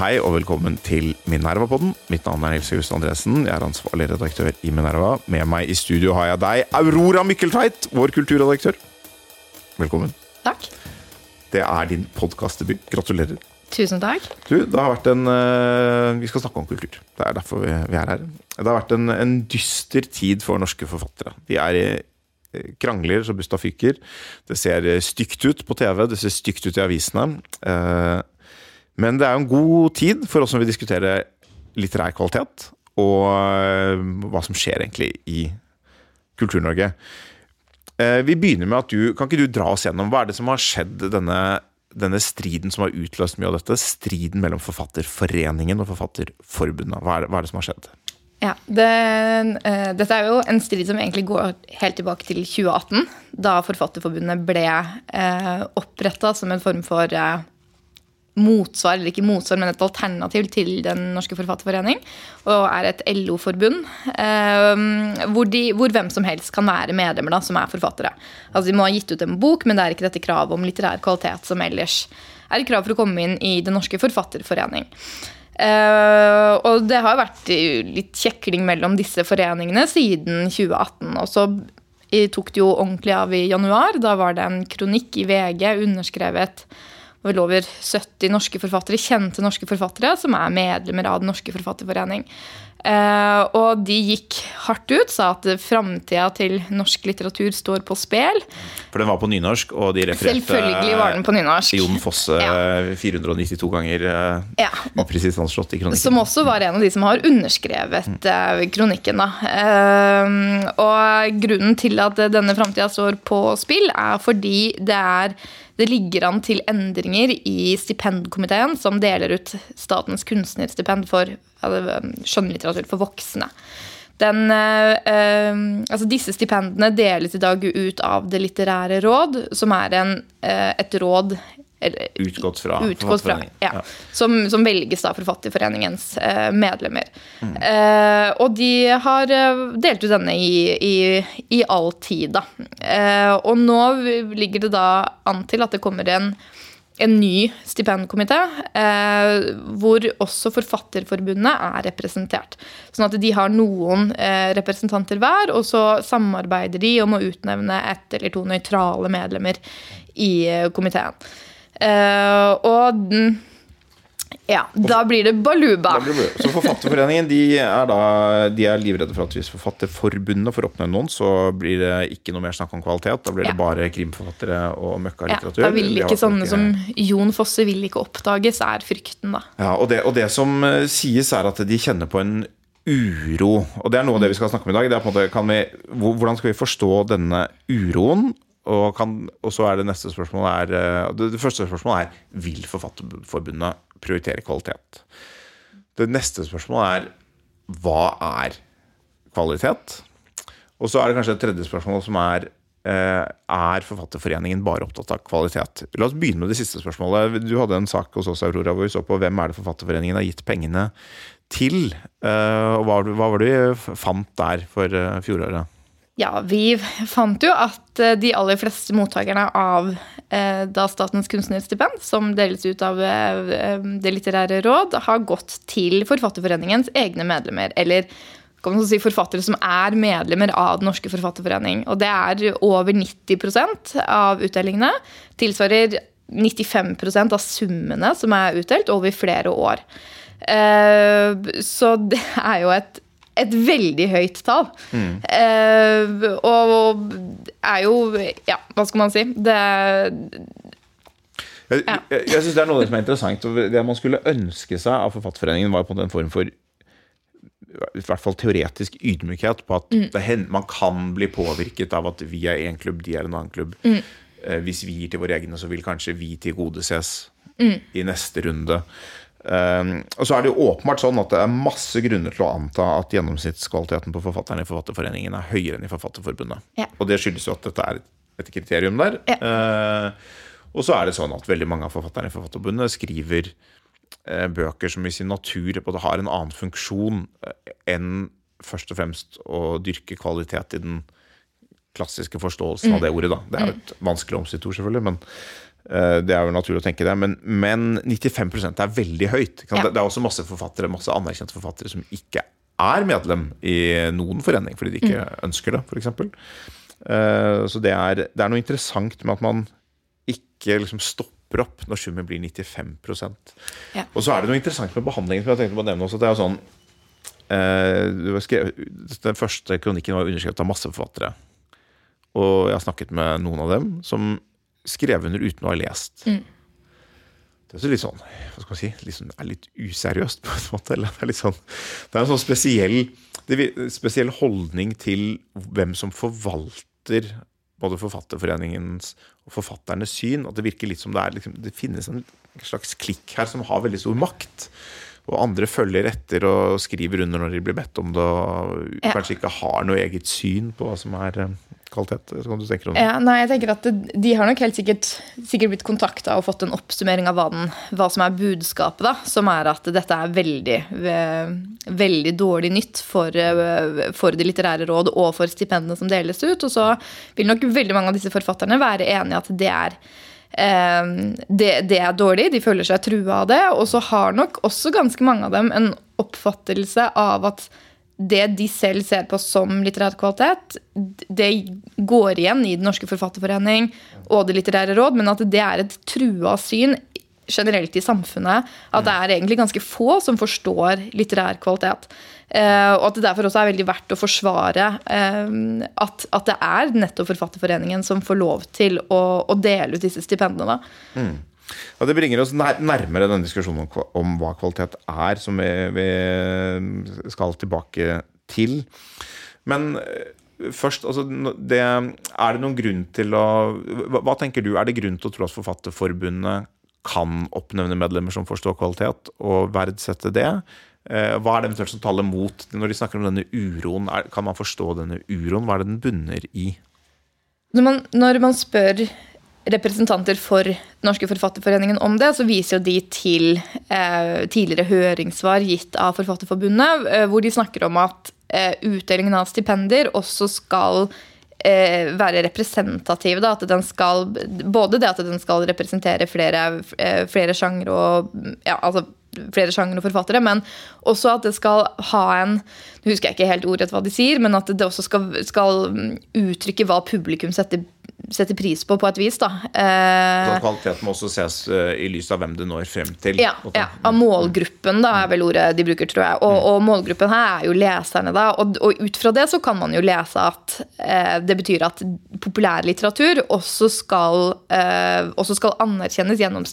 Hei og velkommen til Minerva-podden. Mitt navn er Nils August Andresen. Jeg er ansvarlig redaktør i Minerva. Med meg i studio har jeg deg, Aurora Mykkeltveit, vår kulturredaktør. Velkommen. Takk. Det er din podkastdebut. Gratulerer. Tusen takk. Du, det har vært en uh, Vi skal snakke om kultur. Det er derfor vi, er her. Det har vært en, en, dyster tid for norske forfattere. De er i krangler så busta fyker. Det ser stygt ut på TV, det ser stygt ut i avisene. Men det er jo en god tid for oss som vil diskutere litterær kvalitet, og uh, hva som skjer egentlig i Kultur-Norge. Vi begynner med at du, Kan ikke du dra oss gjennom hva er det som har skjedd denne denne striden som har utløst mye av dette, striden mellom Forfatterforeningen og Forfatterforbundet. Hva er, hva er det som har skjedd? Ja, det, uh, Dette er jo en strid som egentlig går helt tilbake til 2018. Da Forfatterforbundet ble uh, eh, oppretta som en form for uh, motsvar, eller ikke motsvar, men et alternativ til Den norske forfatterforening. Og er et LO-forbund eh, hvor, hvor, hvem som helst kan være medlemmer da, som er forfattere. Altså De må ha gitt ut en bok, men det er ikke dette kravet om litterær kvalitet som ellers er et krav for å komme inn i Den norske forfatterforening. Uh, og det har vært litt kjekling mellom disse foreningene siden 2018. Og så tok det jo ordentlig av i januar. Da var det en kronikk i VG underskrevet vel over 70 norske forfattere, kjente norske forfattere som er medlemmer av Den norske forfatterforening. Uh, og de gikk hardt ut, sa at framtida til norsk litteratur står på spill. For den var på nynorsk, og de refererte Selvfølgelig var den på nynorsk. Jon Fosse ja. 492 ganger uh, ja. upresist anslått i kronikken. Som også var en av de som har underskrevet uh, kronikken. Uh, og grunnen til at denne framtida står på spill, er fordi det er det ligger an til endringer i stipendkomiteen, som deler ut statens kunstnerstipend for skjønnlitteratur for voksne. Den, eh, altså disse stipendene deles i dag ut av Det litterære råd, som er en, eh, et råd Utgått fra utgått fra, ja, ja. Som, som, velges av Forfatterforeningens eh, medlemmer. Mm. Eh, og de har eh, delt ut denne i, i, i all tid, da. Eh, og nå ligger det da an til at det kommer en en ny stipendkomité eh, hvor også Forfatterforbundet er representert. Sånn at de har noen eh, representanter hver, og så samarbeider de om å utnevne ett eller to nøytrale medlemmer i komiteen. Uh, og ja, da blir det baluba. Så Forfatterforeningen de er, da, de er livredde for at hvis Forfatterforbundet får oppnevne noen, så blir det ikke noe mer snakk om kvalitet. Da blir det ja. bare krimforfattere og møkkalitteratur. Ja, da vil ikke sånne ikke... som Jon Fosse vil ikke oppdages, er frykten, da. Ja, og det, og det som eh, sies, er at de kjenner på en uro. Og det er noe av det vi skal snakke om i dag. Det er på en måte, vi, hvordan skal vi forstå denne uroen? Og, kan, og, så er det neste spørsmålet er, eh, det, det første spørsmålet er vil Forfatterforbundet prioritere kvalitet. Det neste spørsmålet er hva er kvalitet? Og så er det kanskje et tredje spørsmål som er eh, er Forfatterforeningen bare opptatt av kvalitet? La oss begynne med det siste spørsmålet. Du hadde en sak hos oss Aurora, hvor vi så på hvem er det Forfatterforeningen har gitt pengene til. Eh, og hva, var det vi fant der for fjoråret? Ja, vi fant jo at eh, de aller fleste mottakerne av eh, da Statens kunstnerstipend, som deles ut av eh, Det litterære råd, har gått til Forfatterforeningens egne medlemmer. Eller kan man si forfattere som er medlemmer av Den norske forfatterforening. Og det er over 90% av utdelingene. Tilsvarer 95% av summene som er utdelt over flere år. Så det er jo et et veldig høyt tall. Mm. Uh, og er jo Ja, hva skal man si? Det Jeg, ja. jeg, jeg synes det er noe som er interessant. Det man skulle ønske seg av Forfatterforeningen, var på en form for i hvert fall teoretisk ydmykhet på at mm. man kan bli påvirket av at vi er én klubb, de er en annen klubb. Mm. Eh, hvis vi gir til våre egne, så vil kanskje vi tilgodeses mm. i neste runde. Um, og så er det jo åpenbart sånn at det er masse grunner til å anta at gjennomsnittskvaliteten på forfatterne i Forfatterforeningen er høyere enn i Forfatterforbundet. Ja. Og det skyldes jo at dette er et kriterium der. Ja. Uh, og så er det sånn at veldig mange av forfatterne i Forfatterforbundet skriver uh, bøker som i sin natur både har en annen funksjon uh, enn først og fremst å dyrke kvalitet i den klassiske forståelsen av det ordet. da. Det er jo et vanskelig omstridt ord, selvfølgelig, men eh, det er jo naturlig å tenke det. Men, men 95 er veldig høyt. Ja. Det er også masse forfattere, masse anerkjente forfattere som ikke er medlem i noen forening fordi de ikke ønsker det, f.eks. Uh, så det er, det er noe interessant med at man ikke liksom stopper opp når summen blir 95 Ja. Og så er det noe interessant med behandlingen. som jeg tenkte på å nevne også, det er sånn eh, Den første kronikken var underskrevet av masse forfattere. Og jeg har snakket med noen av dem som skrev under uten å ha lest. Det er så litt sånn hva skal man si, litt sånn, er litt useriøst, på en måte. Eller det er litt sånn, det er en sånn spesiell, det spesiell holdning til hvem som forvalter både Forfatterforeningens og forfatternes syn. At det virker litt som det er liksom, det finnes en slags klikk her som har veldig stor makt. Og andre følger etter og skriver under når de blir bedt om det, og Ja. kanskje ikke har noe eget syn på hva som er eh, kvalitet. Ja, nei, jeg tenker at De har nok helt sikkert, sikkert blitt kontakta og fått en oppsummering av hva, den, hva som er budskapet. da, Som er at dette er veldig, veldig dårlig nytt for, eh, for Det litterære råd og for stipendene som deles ut. Og så vil nok veldig mange av disse forfatterne være enig i at det er eh, det, det er dårlig, de føler seg trua av det. Og så har nok også ganske mange av dem en oppfattelse av at det de selv ser på som litterær kvalitet, det går igjen i Den norske forfatterforening og Det litterære råd, men at det er et trua syn generelt i samfunnet. At det er egentlig ganske få som forstår litterær kvalitet. Eh, og at det derfor også er veldig verdt å forsvare eh, at, at det er nettopp Forfatterforeningen som får lov til å, å dele ut disse stipendene. da. Ja, det bringer oss nærmere denne diskusjonen om, hva kvalitet er, som vi, skal tilbake til. Men eh, først, altså, det, er det noen grunn til å hva, hva tenker du, er det grunn til å tro at Forfatterforbundet kan oppnevne medlemmer som forstår kvalitet, og verdsette det? Eh, Hva er det eventuelt som taler mot når de snakker om denne uroen? Kan man forstå denne uroen? Hva er det den bunner i? Når man, når man spør representanter for norske forfatterforeningen om det, så viser jo de til eh, tidligere høringssvar gitt av Forfatterforbundet, eh, hvor de snakker om at eh, utdelingen av stipender også skal eh, være representativ. Da, at den skal, både det at den skal representere flere, eh, flere sjangre og ja, altså flere sjangre og forfattere, men også at det skal ha en Nå husker jeg ikke helt ordrett hva de sier, men at det også skal, skal uttrykke hva publikum setter, setter pris på, på et vis. da. Eh, Så kvalitet må også ses eh, i lys av hvem det når frem til. ja, ja, av målgruppen, da, er vel ordet de bruker, tror jeg. Og, og målgruppen her er jo leserne, da. Og, og ut fra det så kan man jo lese at eh, det betyr at populærlitteratur også skal, eh, også skal anerkjennes gjennom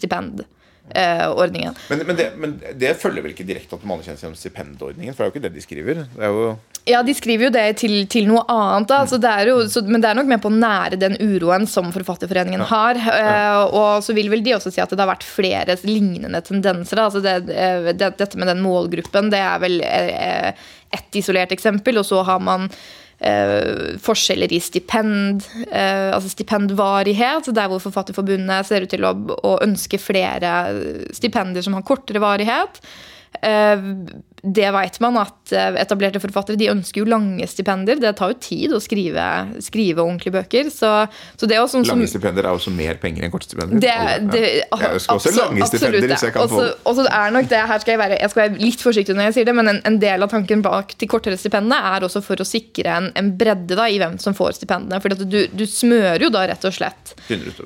stipendordningen. Men, men, det, men det følger vel ikke direkte at man anerkjennes gjennom stipendordningen? For det er jo ikke det de skriver. Det jo Ja, de skriver jo det til, til noe annet, da. Så det er jo, så, men det er nok med på å nære den uroen som Forfatterforeningen har. Eh, og så vil vel de også si at det har vært flere lignende tendenser. Altså det, eh, det, dette med den målgruppen, det er vel eh, ett isolert eksempel. Og så har man eh, forskjeller i stipend, eh, altså stipendvarighet, der hvor Forfatterforbundet ser ut til å, å ønske flere stipender som har kortere varighet. Eh, Det vet man at eh, etablerte forfattere de ønsker jo lange stipender. Det tar jo tid å skrive, skrive ordentlige bøker. Så, så det er jo sånn Lange stipender er også mer penger enn korte stipender. det, det, Ja. Jeg ønsker også absolutt- lange stipender, hvis jeg kan få Også- også er nok det, her skal jeg, være, jeg skal være litt forsiktig når jeg sier det, men en, en del av tanken bak de kortere stipendene er også for å sikre en, en bredde da, i hvem som får stipendene. For du, du smører jo da rett og slett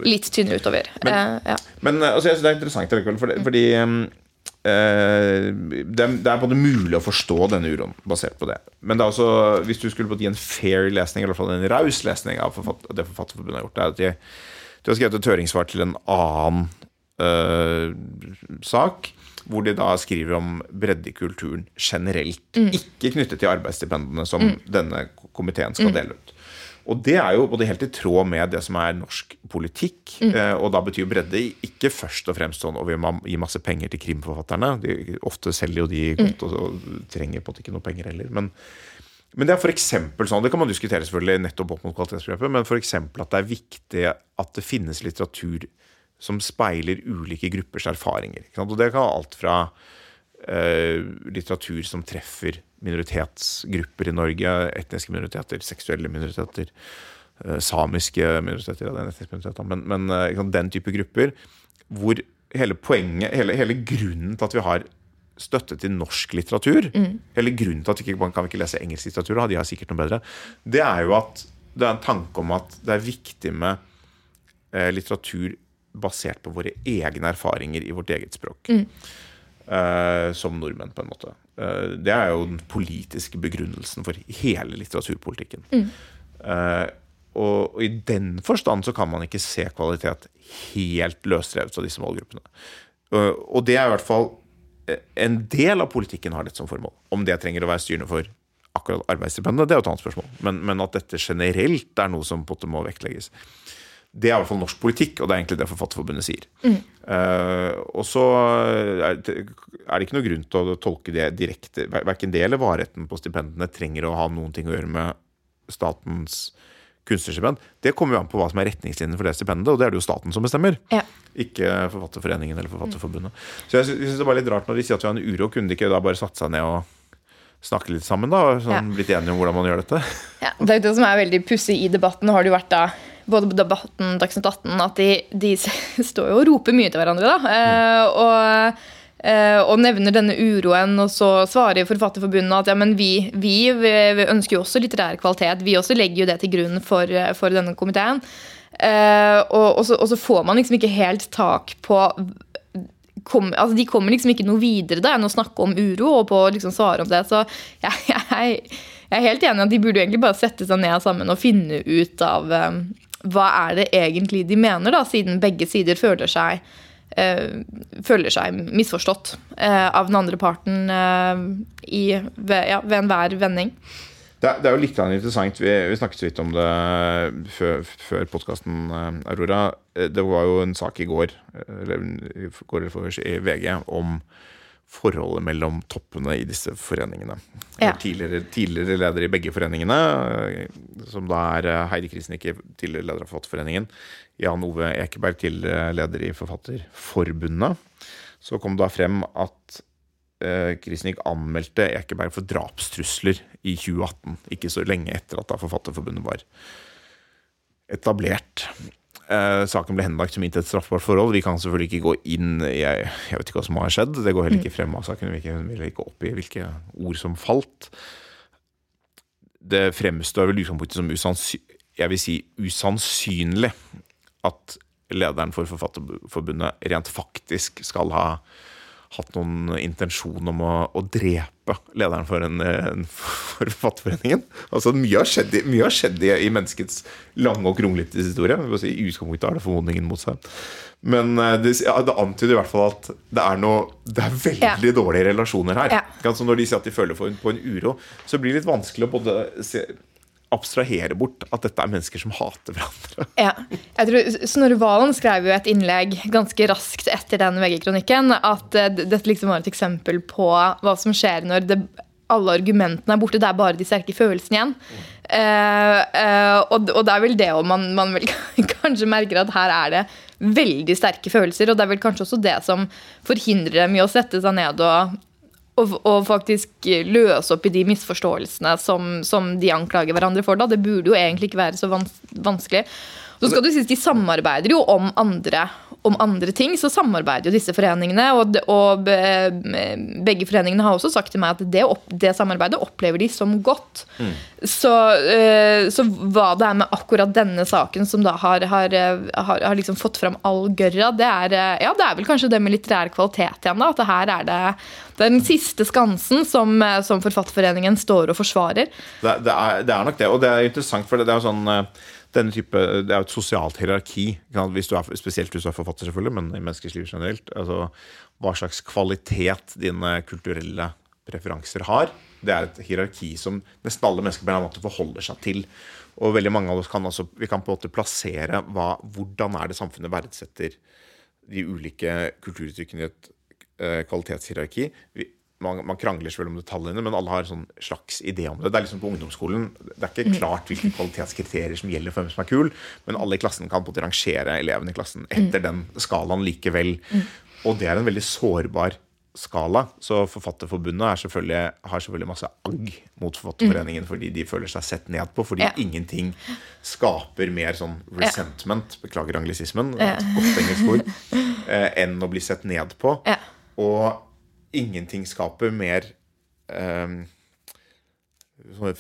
litt tynnere utover. Eh, ja. Men eh, altså, jeg synes det er interessant fordi, fordi um, eh, det, er, det er både mulig å forstå denne uroen basert på det. Men det også, hvis du skulle gi en fair lesning, eller i hvert fall en raus lesning av forfatter, det Forfatterforbundet har gjort, det er at de, de har skrevet et høringssvar til en annen uh, sak. Hvor de da skriver om bredde i kulturen generelt. Ikke knyttet til arbeidsstipendene som denne komiteen skal dele ut. Og det er jo både helt i tråd med det som er norsk politikk. Mm. og da betyr bredde ikke først og fremst sånn at vi må gi masse penger til krimforfatterne. De, ofte selger jo de godt og, og trenger på en måte ikke noe penger heller. Men, men det er for eksempel sånn, det kan man diskutere selvfølgelig nettopp opp mot kvalitetsbegrepet, men f.eks. at det er viktig at det finnes litteratur som speiler ulike gruppers erfaringer. Og det kan være alt fra eh, litteratur som treffer minoritetsgrupper i Norge, etniske minoriteter, seksuelle minoriteter, eh, samiske minoriteter, ja, men, men eh, den type grupper, hvor hele poenget, hele, hele grunnen til at vi har støtte til norsk litteratur, hele grunnen til at vi ikke man kan ikke lese engelsk litteratur, de har sikkert noe bedre, det er jo at det er en tanke om at det er viktig med eh, litteratur basert på våre egne erfaringer i vårt eget språk. Eh, som nordmenn, på en måte. Eh, det er jo den politiske begrunnelsen for hele litteraturpolitikken. Eh, og, og i den forstand så kan man ikke se kvalitet helt løsrevet fra disse målgruppene. Og det er i hvert fall En del av politikken har dette som formål. Om det trenger å være styrende for akkurat arbeidsstipendet, det er jo et annet spørsmål. Men, men at dette generelt er noe som på en måte må vektlegges. Det er i hvert fall norsk politikk, og det er egentlig det Forfatterforbundet sier. Eh, og så er det er det ikke noe grunn til å tolke det direkte. Ver- Verken det eller varheten på stipendene trenger å ha noen ting å gjøre med statens kunstnerstipend. Det kommer jo an på hva som er retningslinjene for det stipendet, og det er det jo staten som bestemmer. Ja. Ikke Forfatterforeningen eller Forfatterforbundet. Så jeg sy- syns det var litt rart når de sier at vi har en uro, kunne de ikke da bare satt seg ned og snakke litt sammen, da? Sånn, Ja. Blitt enige om hvordan man gjør dette? Ja, det er jo det som er veldig pussig i debatten. Har det jo vært da, både på debatten Dagsnytt 18 at de, de står jo og roper mye til hverandre. da, eh, og, eh, og nevner denne uroen, og så svarer Forfatterforbundet at ja, men vi, vi, vi ønsker jo også litterær kvalitet. Vi også legger jo det til grunn for, for denne komiteen. Eh, og, og, så, og så får man liksom ikke helt tak på kom, altså de kommer liksom ikke noe videre da enn å snakke om uro og på å liksom svare om det. Så jeg, jeg, jeg er helt enig at de burde egentlig bare sette seg ned sammen og finne ut av hva er det egentlig de mener, da, siden begge sider føler seg eh, føler seg misforstått eh, av den andre parten eh, i, ved, ja, ved enhver vending. Det er, det er jo litt interessant. Vi, vi snakket så vidt om det før, før podkasten, Aurora. Eh, Det var jo en sak i går, eh, eller går for, i VG om forholdet mellom toppene i disse foreningene. Ja. Tidligere, tidligere leder i begge foreningene, eh, som da er eh, Heidi Krisnicke, tidligere leder av Forfatterforeningen, Jan Ove Ekeberg, tidligere leder i Forfatterforbundet. Så kom det da frem at eh, Krisnik anmeldte Ekeberg for drapstrusler i 2018. Ikke så lenge etter at da Forfatterforbundet var etablert. Eh, saken ble henlagt som ikke et straffbart forhold. Vi kan selvfølgelig ikke gå inn jeg, jeg vet ikke hva som har skjedd. Det går heller ikke frem av saken. Vi vil ikke opp i hvilke ord som falt. Det fremstår vel utgangspunktet som usannsy jeg vil si usannsynlig at lederen for Forfatterforbundet rent faktisk skal ha hatt noen intensjon om å, å drepe lederen for, en, en, Forfatterforeningen. Altså, mye har skjedd, mye har skjedd i, i menneskets lange og kronglete historie. Si, I utgangspunktet har det formodningen mot seg. Men eh, det, ja, det antyder i hvert fall at det er, noe, det er veldig dårlige relasjoner her. Ja. Når de sier at de føler for, på en uro, så blir det litt vanskelig å både se, abstrahere bort at dette er mennesker som hater hverandre. Ja. Jeg tror Snorre Valen skrev jo et innlegg ganske raskt etter den VG-kronikken at eh, dette liksom var et eksempel på hva som skjer når det, alle argumentene er borte. Det er bare de sterke følelsene igjen. Mm. Uh, uh, og, og det er vel det og man, man vel kanskje merker at her er det veldig sterke følelser. Og det er vel kanskje også det som forhindrer dem i å sette seg ned og og, og faktisk løse opp i de misforståelsene som, som de anklager hverandre for. Da. Det burde jo egentlig ikke være så vans vanskelig. Så skal du si at De samarbeider jo om andre, om andre ting. Så samarbeider jo disse foreningene. Og, og be- begge foreningene har også sagt til meg at det, det samarbeidet opplever de som godt. Så, eh, så hva det er med akkurat denne saken som da har, har, eh, har, har liksom fått fram all gørra, det er, eh, ja, det er vel kanskje det med litterær kvalitet igjen. da, At her er det, den siste skansen som, eh, som Forfatterforeningen står og forsvarer. Det, det, er, det er nok det, og det er interessant, for det, det er jo sånn eh, denne type, Det er jo et sosialt hierarki, hvis du er, spesielt hvis du er forfatter, selvfølgelig, men i menneskers liv generelt. altså Hva slags kvalitet dine kulturelle preferanser har. det er et hierarki som nesten alle mennesker på en måte forholder seg til. Og veldig mange av oss kan altså, vi kan på en måte plassere hva, hvordan er det samfunnet verdsetter de ulike kulturuttrykkene i et eh, kvalitetshierarki. Vi, man, man krangler selvfølgelig om detaljene, men alle har en sånn slags idé om det. Det er liksom på ungdomsskolen. Det er ikke klart hvilke kvalitetskriterier som gjelder for hvem som er kul, men alle i klassen kan på en rangere elevene i klassen etter den skalaen likevel. Og det er en veldig sårbar skala. Så Forfatterforbundet er selvfølgelig, har selvfølgelig masse agg mot Forfatterforeningen fordi de føler seg sett ned på. Fordi Ja. ingenting skaper mer sånn resentment, beklager anglisismen, et godt engelsk ord, eh, enn å bli sett ned på. Ja. Og ingenting skaper mer sånn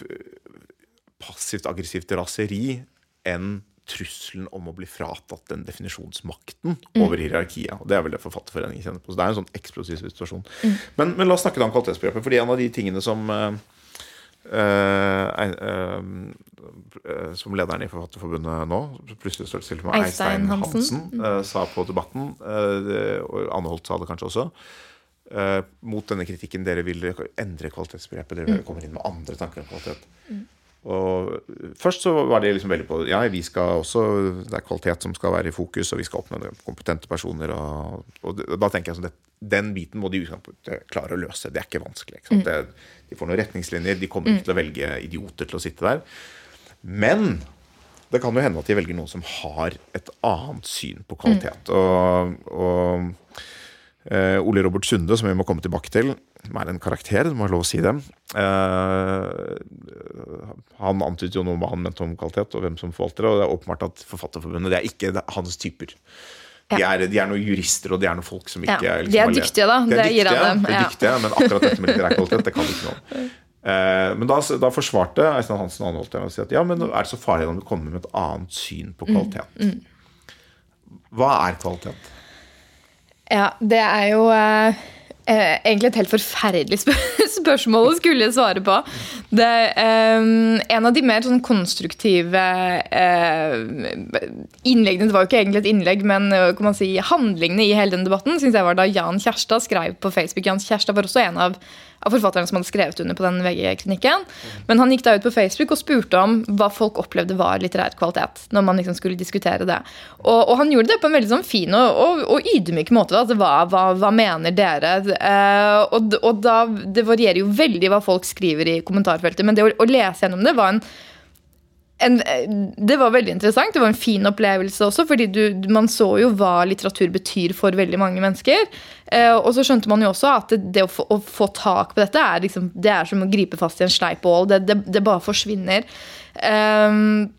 passivt aggressivt raseri enn trusselen om å bli fratatt den definisjonsmakten over hierarkiet. Og Det er vel det Forfatterforeningen kjenner på. Så det er en sånn eksplosiv situasjon. Men, men la oss snakke om kvalitetsbegrepet. fordi en av de tingene som eh, uh, uh, eh, som lederen i Forfatterforbundet nå, plutselig står det til med Eistein Hansen. Hansen, eh, sa på Debatten, og Anne Holt sa det kanskje også, eh, mot denne kritikken dere vil endre kvalitetsbegrepet. Dere Mm. kommer inn med andre tanker om kvalitet. Og Først så var det liksom veldig på Ja, vi skal også Det er kvalitet som skal være i fokus, og vi skal oppnå kompetente personer. Og, og og da tenker jeg sånn det, Den biten må de klare å løse. Det er ikke vanskelig. Ikke sant? Det, de får noen retningslinjer. De kommer ikke til å velge idioter til å sitte der. Men det kan jo hende at de velger noen som har et annet syn på kvalitet. Og, og eh, Ole Robert Sunde, som vi må komme tilbake til, som er en karakter, det må jeg lov å si det. Uh, han antydet jo noe om hva han mente om kvalitet, og hvem som forvalter det. Og det er åpenbart at Forfatterforbundet det er ikke det- hans typer. De er, de er noen jurister, og de er noen folk som Ja, ikke liksom de er dyktige, da. De er Det gir han dem, de er ja. dyktige, men akkurat dette med litterær kvalitet, det kan de ikke noe om. Uh, men da, da forsvarte Eistein Hansen anholdt det og si at ja, men er det så farlig om du kommer med et annet syn på kvalitet? Mm, Hva er kvalitet? Ja, det er jo eh, eh, egentlig et helt forferdelig spør spørsmål å skulle svare på. Det, eh, en av de mer sånn konstruktive eh, innleggene Det var jo ikke egentlig et innlegg, men eh, kan man si, handlingene i hele den debatten synes jeg var da Jan Kjærstad skrev på Facebook. Jan Kjærstad var også en av, av forfatteren som hadde skrevet under på den VG-kronikken. Men han gikk da ut på Facebook og spurte om hva folk opplevde var litterær kvalitet. når man liksom skulle diskutere det. Og, og han gjorde det på en veldig sånn fin og, og, og ydmyk måte. Altså, hva, hva, hva mener dere? Eh, og da, Det varierer jo veldig hva folk skriver i kommentarfeltet, men det å, å lese gjennom det var en en, det var veldig interessant. Det var en fin opplevelse også, fordi du, man så jo hva litteratur betyr for veldig mange mennesker. Eh, og så skjønte man jo også at det, det å, få, å få tak på dette er, liksom, det er som å gripe fast i en sleipål. Det, det, det bare forsvinner. Um,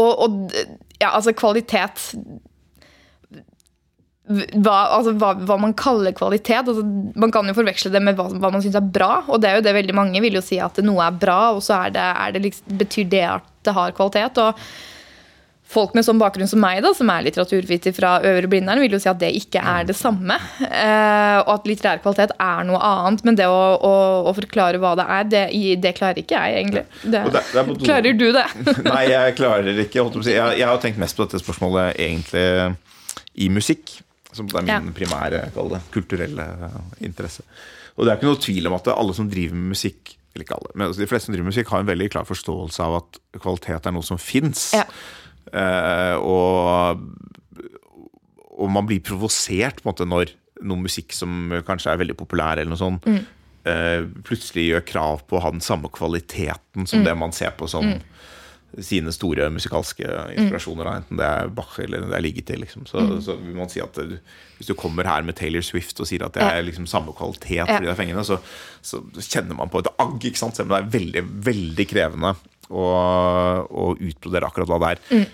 og, og ja, altså kvalitet hva, altså, hva, hva man kaller kvalitet. Altså, man kan jo forveksle det med hva, hva man syns er bra. Og det er jo det veldig mange vil jo si at noe er bra, og så er det, er det liksom, betyr det at det har kvalitet. Og folk med sånn bakgrunn som meg, da, som er litteraturviter fra Øvre Blindern, vil jo si at det ikke er det samme. Eh, og at litterær kvalitet er noe annet. Men det å, å, å forklare hva det er, det, det klarer ikke jeg, egentlig. Det, det- er klarer du det? Nei, jeg klarer ikke. Jeg, jeg har tenkt mest på dette spørsmålet egentlig i musikk. Som er min Ja. primære det, kulturelle interesse. Og det er ikke noe tvil om at alle som driver med musikk eller ikke alle, men altså de fleste som driver med musikk, har en veldig klar forståelse av at kvalitet er noe som fins. Ja. Eh, og, og man blir provosert på en måte når noe musikk som kanskje er veldig populær, eller noe sånt, eh, plutselig gjør krav på å ha den samme kvaliteten som det man ser på som sine store musikalske inspirasjoner, da, enten det er Bach eller det er ligget til. Liksom. Så, så vil man si at du, Hvis du kommer her med Taylor Swift og sier at det er liksom samme kvalitet for de fengene, så, så kjenner man på et agg, ikke sant? selv om det er veldig, veldig krevende å, å utbrodere akkurat hva det er.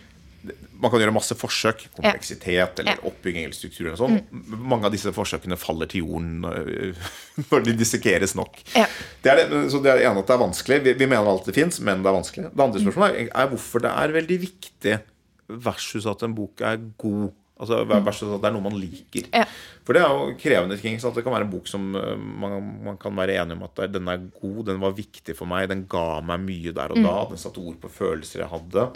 Man kan gjøre masse forsøk, kompleksitet eller oppbygging eller struktur. eller sånn. Mange av disse forsøkene faller til jorden øh, når de dissekeres nok. Ja. Det er det, så det er ene at det er vanskelig. Vi, vi mener alt det fins, men det er vanskelig. Det andre spørsmålet er, er hvorfor det er veldig viktig versus at en bok er god. Altså Versus at det er noe man liker. Ja. For det er jo krevende ting. Det kan være en bok som øh, man, man kan være enig om at den er god, den var viktig for meg, den ga meg mye der og da. Den satte ord på følelser jeg hadde.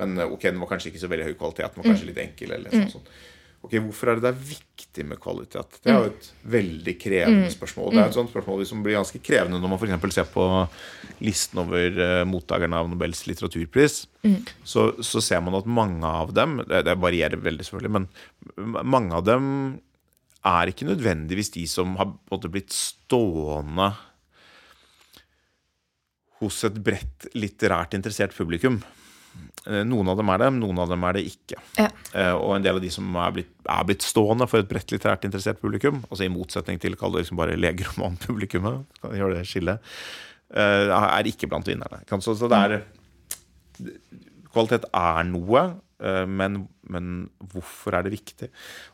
Men øh, ok, den var kanskje ikke så veldig høy kvalitet, den var kanskje litt enkel. eller noe sånt. Ok, Hvorfor er det det er viktig med kvalitet? Det er jo et veldig krevende spørsmål. Det er et sånt spørsmål som blir ganske krevende når man f.eks. ser på listen over uh, mottakerne av Nobels litteraturpris. Så, så, ser man at mange av dem det, det varierer veldig, selvfølgelig, men mange av dem er ikke nødvendigvis de som har blitt stående hos et bredt litterært interessert publikum. Eh, noen av dem er det, noen av dem er det ikke. Ja. Eh, og en del av de som er blitt, er blitt, stående for et bredt litterært interessert publikum, altså i motsetning til kall det liksom bare legeromanpublikummet, kan gjør det skillet, eh, er ikke blant vinnerne. Så, det er Kvalitet er noe, men, men, hvorfor er det viktig?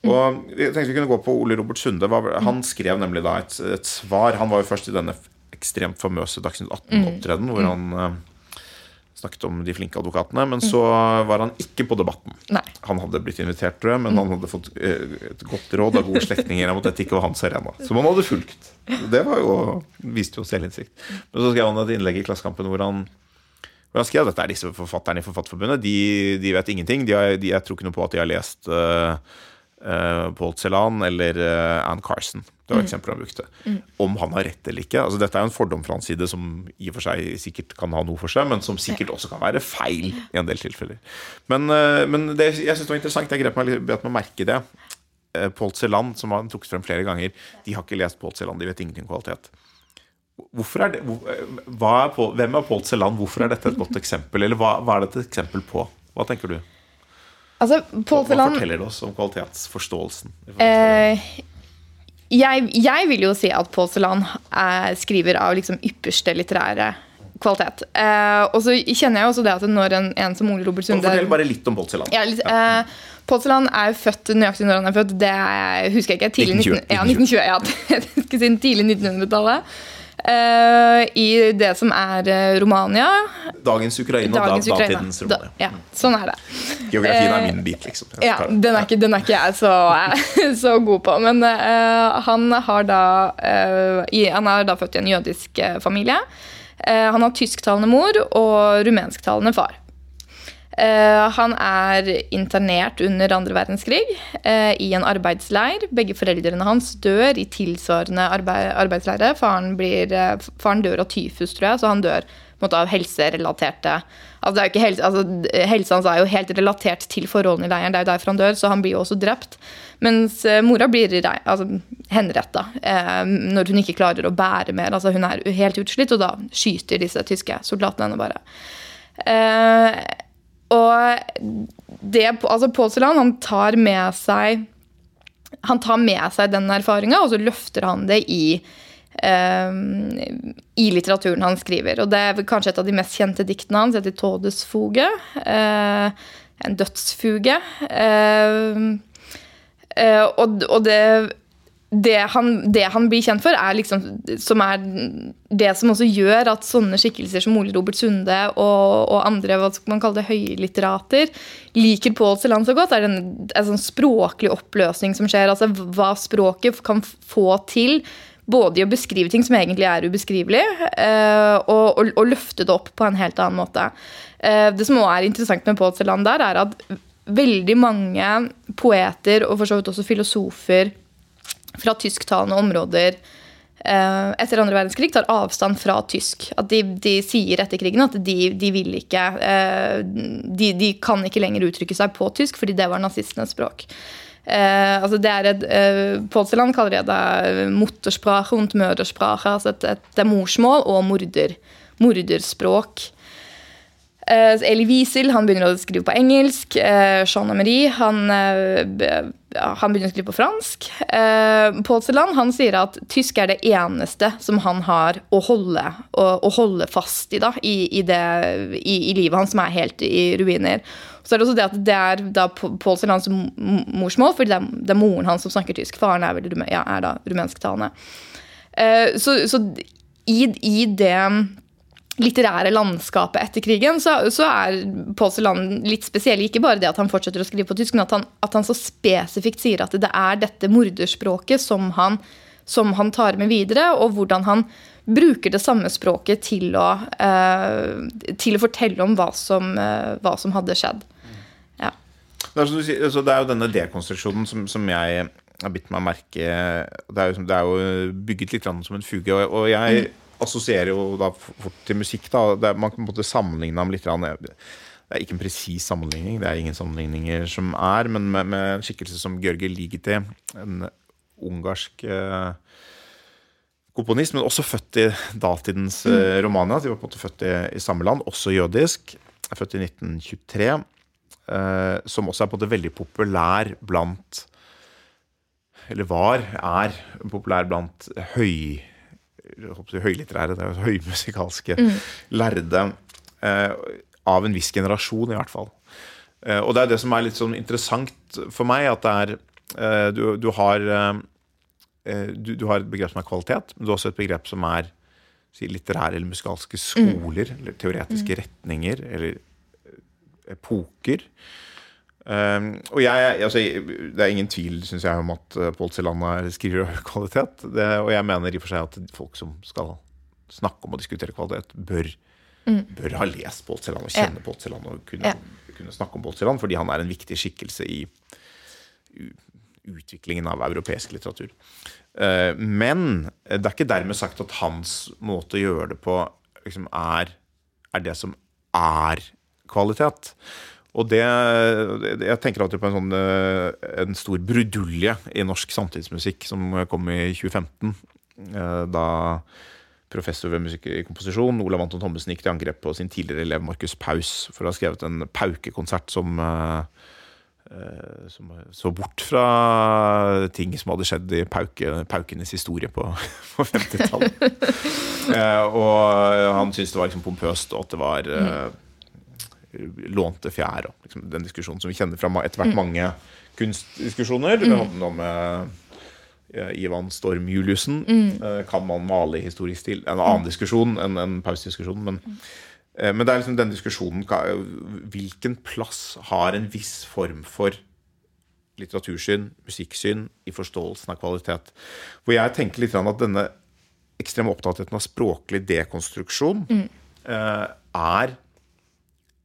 Og jeg tenkte vi kunne gå på Ole Robert Sunde. Han skrev nemlig da et, et svar. Han var jo først i denne ekstremt famøse Dagsnytt 18-opptredenen, hvor han snakket om de flinke advokatene. Men så var han ikke på Debatten. Nei. Han hadde blitt invitert, tror jeg, men han hadde fått eh, et godt råd av gode slektninger om at dette ikke var hans arena. Som han hadde fulgt. Det var jo, viste jo selvinnsikt. Men så skrev han et innlegg i Klassekampen hvor han, hvor skrev dette er disse forfatterne i Forfatterforbundet. De, de vet ingenting. De har, de, jeg tror ikke noe på at de har lest uh, Paul Celan eller uh, Anne Carson. Det var mm. eksempler han brukte. Mm. Om han har rett eller ikke. Altså, dette er jo en fordom fra hans side som i og for seg sikkert kan ha noe for seg, men som sikkert også kan være feil i en del tilfeller. Men, uh, men det, jeg syns det var interessant. Jeg grep meg, bet meg merke det. Paul Celan, som har trukket frem flere ganger, de har ikke lest Paul Celan. De vet ingenting om kvalitet. Hvorfor er det, er Paul, hvem er Paul Celan? Hvorfor er dette et godt eksempel? Eller hva, hva er dette et eksempel på? Hva tenker du? Altså, Hva forteller det oss om kvalitetsforståelsen? Eh, jeg, jeg, vil jo si at Paul Celan skriver av liksom ypperste litterære kvalitet. Eh, og så kjenner jeg også det at når en, en som Ole Robert Sunde Fortell bare litt om Paul Celan. Ja, litt, eh, er født nøyaktig når han er født. Det husker jeg ikke. Tidlig 1920. Ja, 1920 ja, tidlig 1900-tallet. Uh, I det som er uh, Romania. Dagens Ukraina, Dagens da, Ukraina. datidens Romania. Da, ja, sånn er det. Geografien er min bit, liksom. Ja, den er, ikke, den er ikke, jeg så, så god på. Men uh, han har da i, Han er da født i en jødisk familie. han har tysktalende mor og rumensktalende far. Uh, han er internert under andre verdenskrig uh, i en arbeidsleir. Begge foreldrene hans dør i tilsvarende arbeid, arbeidsleire. Faren, blir, uh, faren, dør av tyfus, tror jeg, så han dør av helserelaterte altså, helse, altså, Helsa hans er jo helt relatert til forholdene i leiren, det er jo derfor han dør, så han blir jo også drept. Mens mora blir altså, henretta når hun ikke klarer å bære mer. altså Hun er helt utslitt, og da skyter disse tyske soldatene henne bare. Og det, altså Påseland han tar med seg han tar med seg den erfaringa, og så løfter han det i, uh, i litteraturen han skriver. Og det er kanskje et av de mest kjente diktene hans, heter 'Todesfuge'. Uh, en dødsfuge. Uh, og, og det det han, det han, blir kjent for, er liksom, som er det som også gjør at sånne skikkelser som Ole Robert Sunde og, og andre hva skal man kalle det, høylitterater liker Pål Celan så godt, er en, en sånn språklig oppløsning som skjer. altså Hva språket kan få til. Både i å beskrive ting som egentlig er ubeskrivelig, eh, og, og, og, løfte det opp på en helt annen måte. Eh, det som også er interessant med Pål Celan der, er at veldig mange poeter, og for så vidt også filosofer, fra tysktalende områder eh, etter andre verdenskrig tar avstand fra tysk. At de, de sier etter krigen at de, de vil ikke eh, de, de, kan ikke lenger uttrykke seg på tysk, fordi det var nazistenes språk. Eh, altså det er et, Polseland kaller det det muttersprache. Altså et, et, det er morsmål og morder, morderspråk. Elie Wiesel han begynner å skrive på engelsk. Jean Amery han, han, begynner å skrive på fransk. Eh, Paul Celan han sier at tysk er det eneste som han har å holde, å, å holde fast i, da, i, i, det, i, livet hans, som er helt i ruiner. Så er det også det at det er da Paul Celans morsmål, fordi det er, det er, moren hans som snakker tysk. Faren er, vel, ja, er da rumensktalende. så, så i, i det litterære landskapet etter krigen, så, så er Pål Seland litt spesiell. Ikke bare det at han fortsetter å skrive på tysk, men at han, at han så spesifikt sier at det er dette morderspråket som han, som han, tar med videre, og hvordan han bruker det samme språket til å, uh, til å fortelle om hva som, uh, hva som hadde skjedd. Ja. Det er, sier, altså, det er jo denne dekonstruksjonen som, som jeg har bitt meg merke Det er jo, det er jo bygget litt som en fuge. Og, og jeg assosierer jo da fort til musikk. da det Man kan på en måte sammenligne dem litt. Det er ikke en presis sammenligning, det er ingen sammenligninger som er, men med, med en skikkelse som Georgi Ligeti, en ungarsk eh, komponist, men også født i datidens eh, Romania. De var på en måte født i, i samme land, også jødisk. Er født i 1923. Eh, som også er på en måte veldig populær blant Eller var, er populær blant høy jeg håper å si høylitterære, det er høymusikalske lærde eh, av en viss generasjon, i hvert fall. Eh, og det er det som er litt sånn interessant for meg, at det er eh, du, du har du, du har et begrep som er kvalitet, men du har også et begrep som er si, litterære eller musikalske skoler, eller teoretiske retninger, eller epoker. Um, og jeg, altså, Det er ingen tvil synes jeg, om at uh, Pål Celan skriver av høy kvalitet. Det, og jeg mener i og for seg at folk som skal snakke om og diskutere kvalitet, bør, bør ha lest Pål Celan og kjenne Ja. Pål Celan og kunne, kunne snakke om Pål fordi han er en viktig skikkelse i utviklingen av europeisk litteratur. Uh, men det er ikke dermed sagt at hans måte å gjøre det på liksom er, er det som er kvalitet. Og det, Jeg tenker alltid på en sånn eh, En stor brudulje i norsk samtidsmusikk som kom i 2015. eh, Da professor ved musikk i komposisjon Olav Anton Thommessen gikk til angrep på sin tidligere elev Markus Paus for å ha skrevet en paukekonsert som eh, som så bort fra ting som hadde skjedd i pauke, paukenes historie på, på 50-tallet. Eh, og han syntes det var liksom pompøst, og at det var eh, lånte fjær. Og liksom den diskusjonen som vi kjenner fra etter hvert mange kunstdiskusjoner. Vi hadde noe med eh, Ivan Storm Juliussen. Mm. kan man male i historisk stil? En annen diskusjon enn en pausdiskusjon. Men, mm. men det er liksom den diskusjonen Hvilken plass har en viss form for litteratursyn, musikksyn, i forståelsen av kvalitet? Hvor jeg tenker litt at denne ekstreme opptattheten av språklig dekonstruksjon mm. er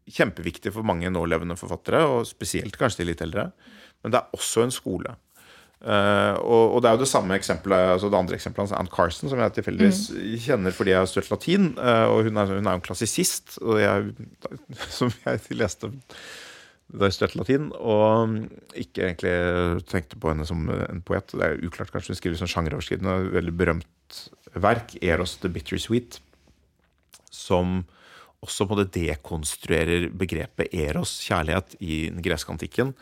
kjempeviktig for mange nålevende forfattere, og spesielt kanskje de litt eldre. Men det er også en skole. Uh, og, og det er jo det samme eksempelet altså det andre eksempelet hans, Ann Carson, som jeg tilfeldigvis kjenner fordi jeg har studert latin. Uh, og hun er, hun er jo en klassisist, jeg, som jeg leste da jeg studerte latin, og ikke egentlig tenkte på henne som en poet. Det er jo uklart, kanskje hun skriver sånn sjangeroverskridende, veldig berømt verk, 'Eros the Bittersweet', som også på det dekonstruerer begrepet eros, kjærlighet, i den greske antikken.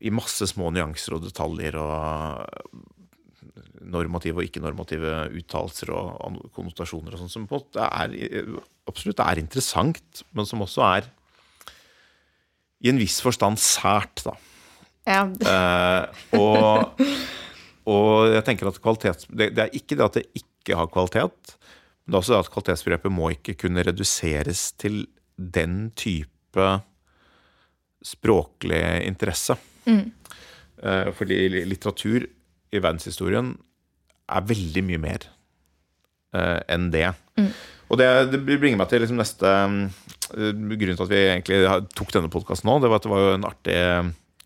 I masse små nyanser og detaljer og normative og ikke-normative uttalelser og konnotasjoner og sånn, som på en er, absolutt er interessant, men som også er i en viss forstand sært, da. Ja, Eh, og, og jeg tenker at kvalitet det, det er ikke det at det ikke har kvalitet, men det er også det at kvalitetsbegrepet må ikke kunne reduseres til den type språklig interesse. Mm. fordi litteratur i verdenshistorien er veldig mye mer eh, enn det. Og det, det bringer meg til liksom neste grunn Grunnen til at vi egentlig tok denne podkasten nå, det var at det var en artig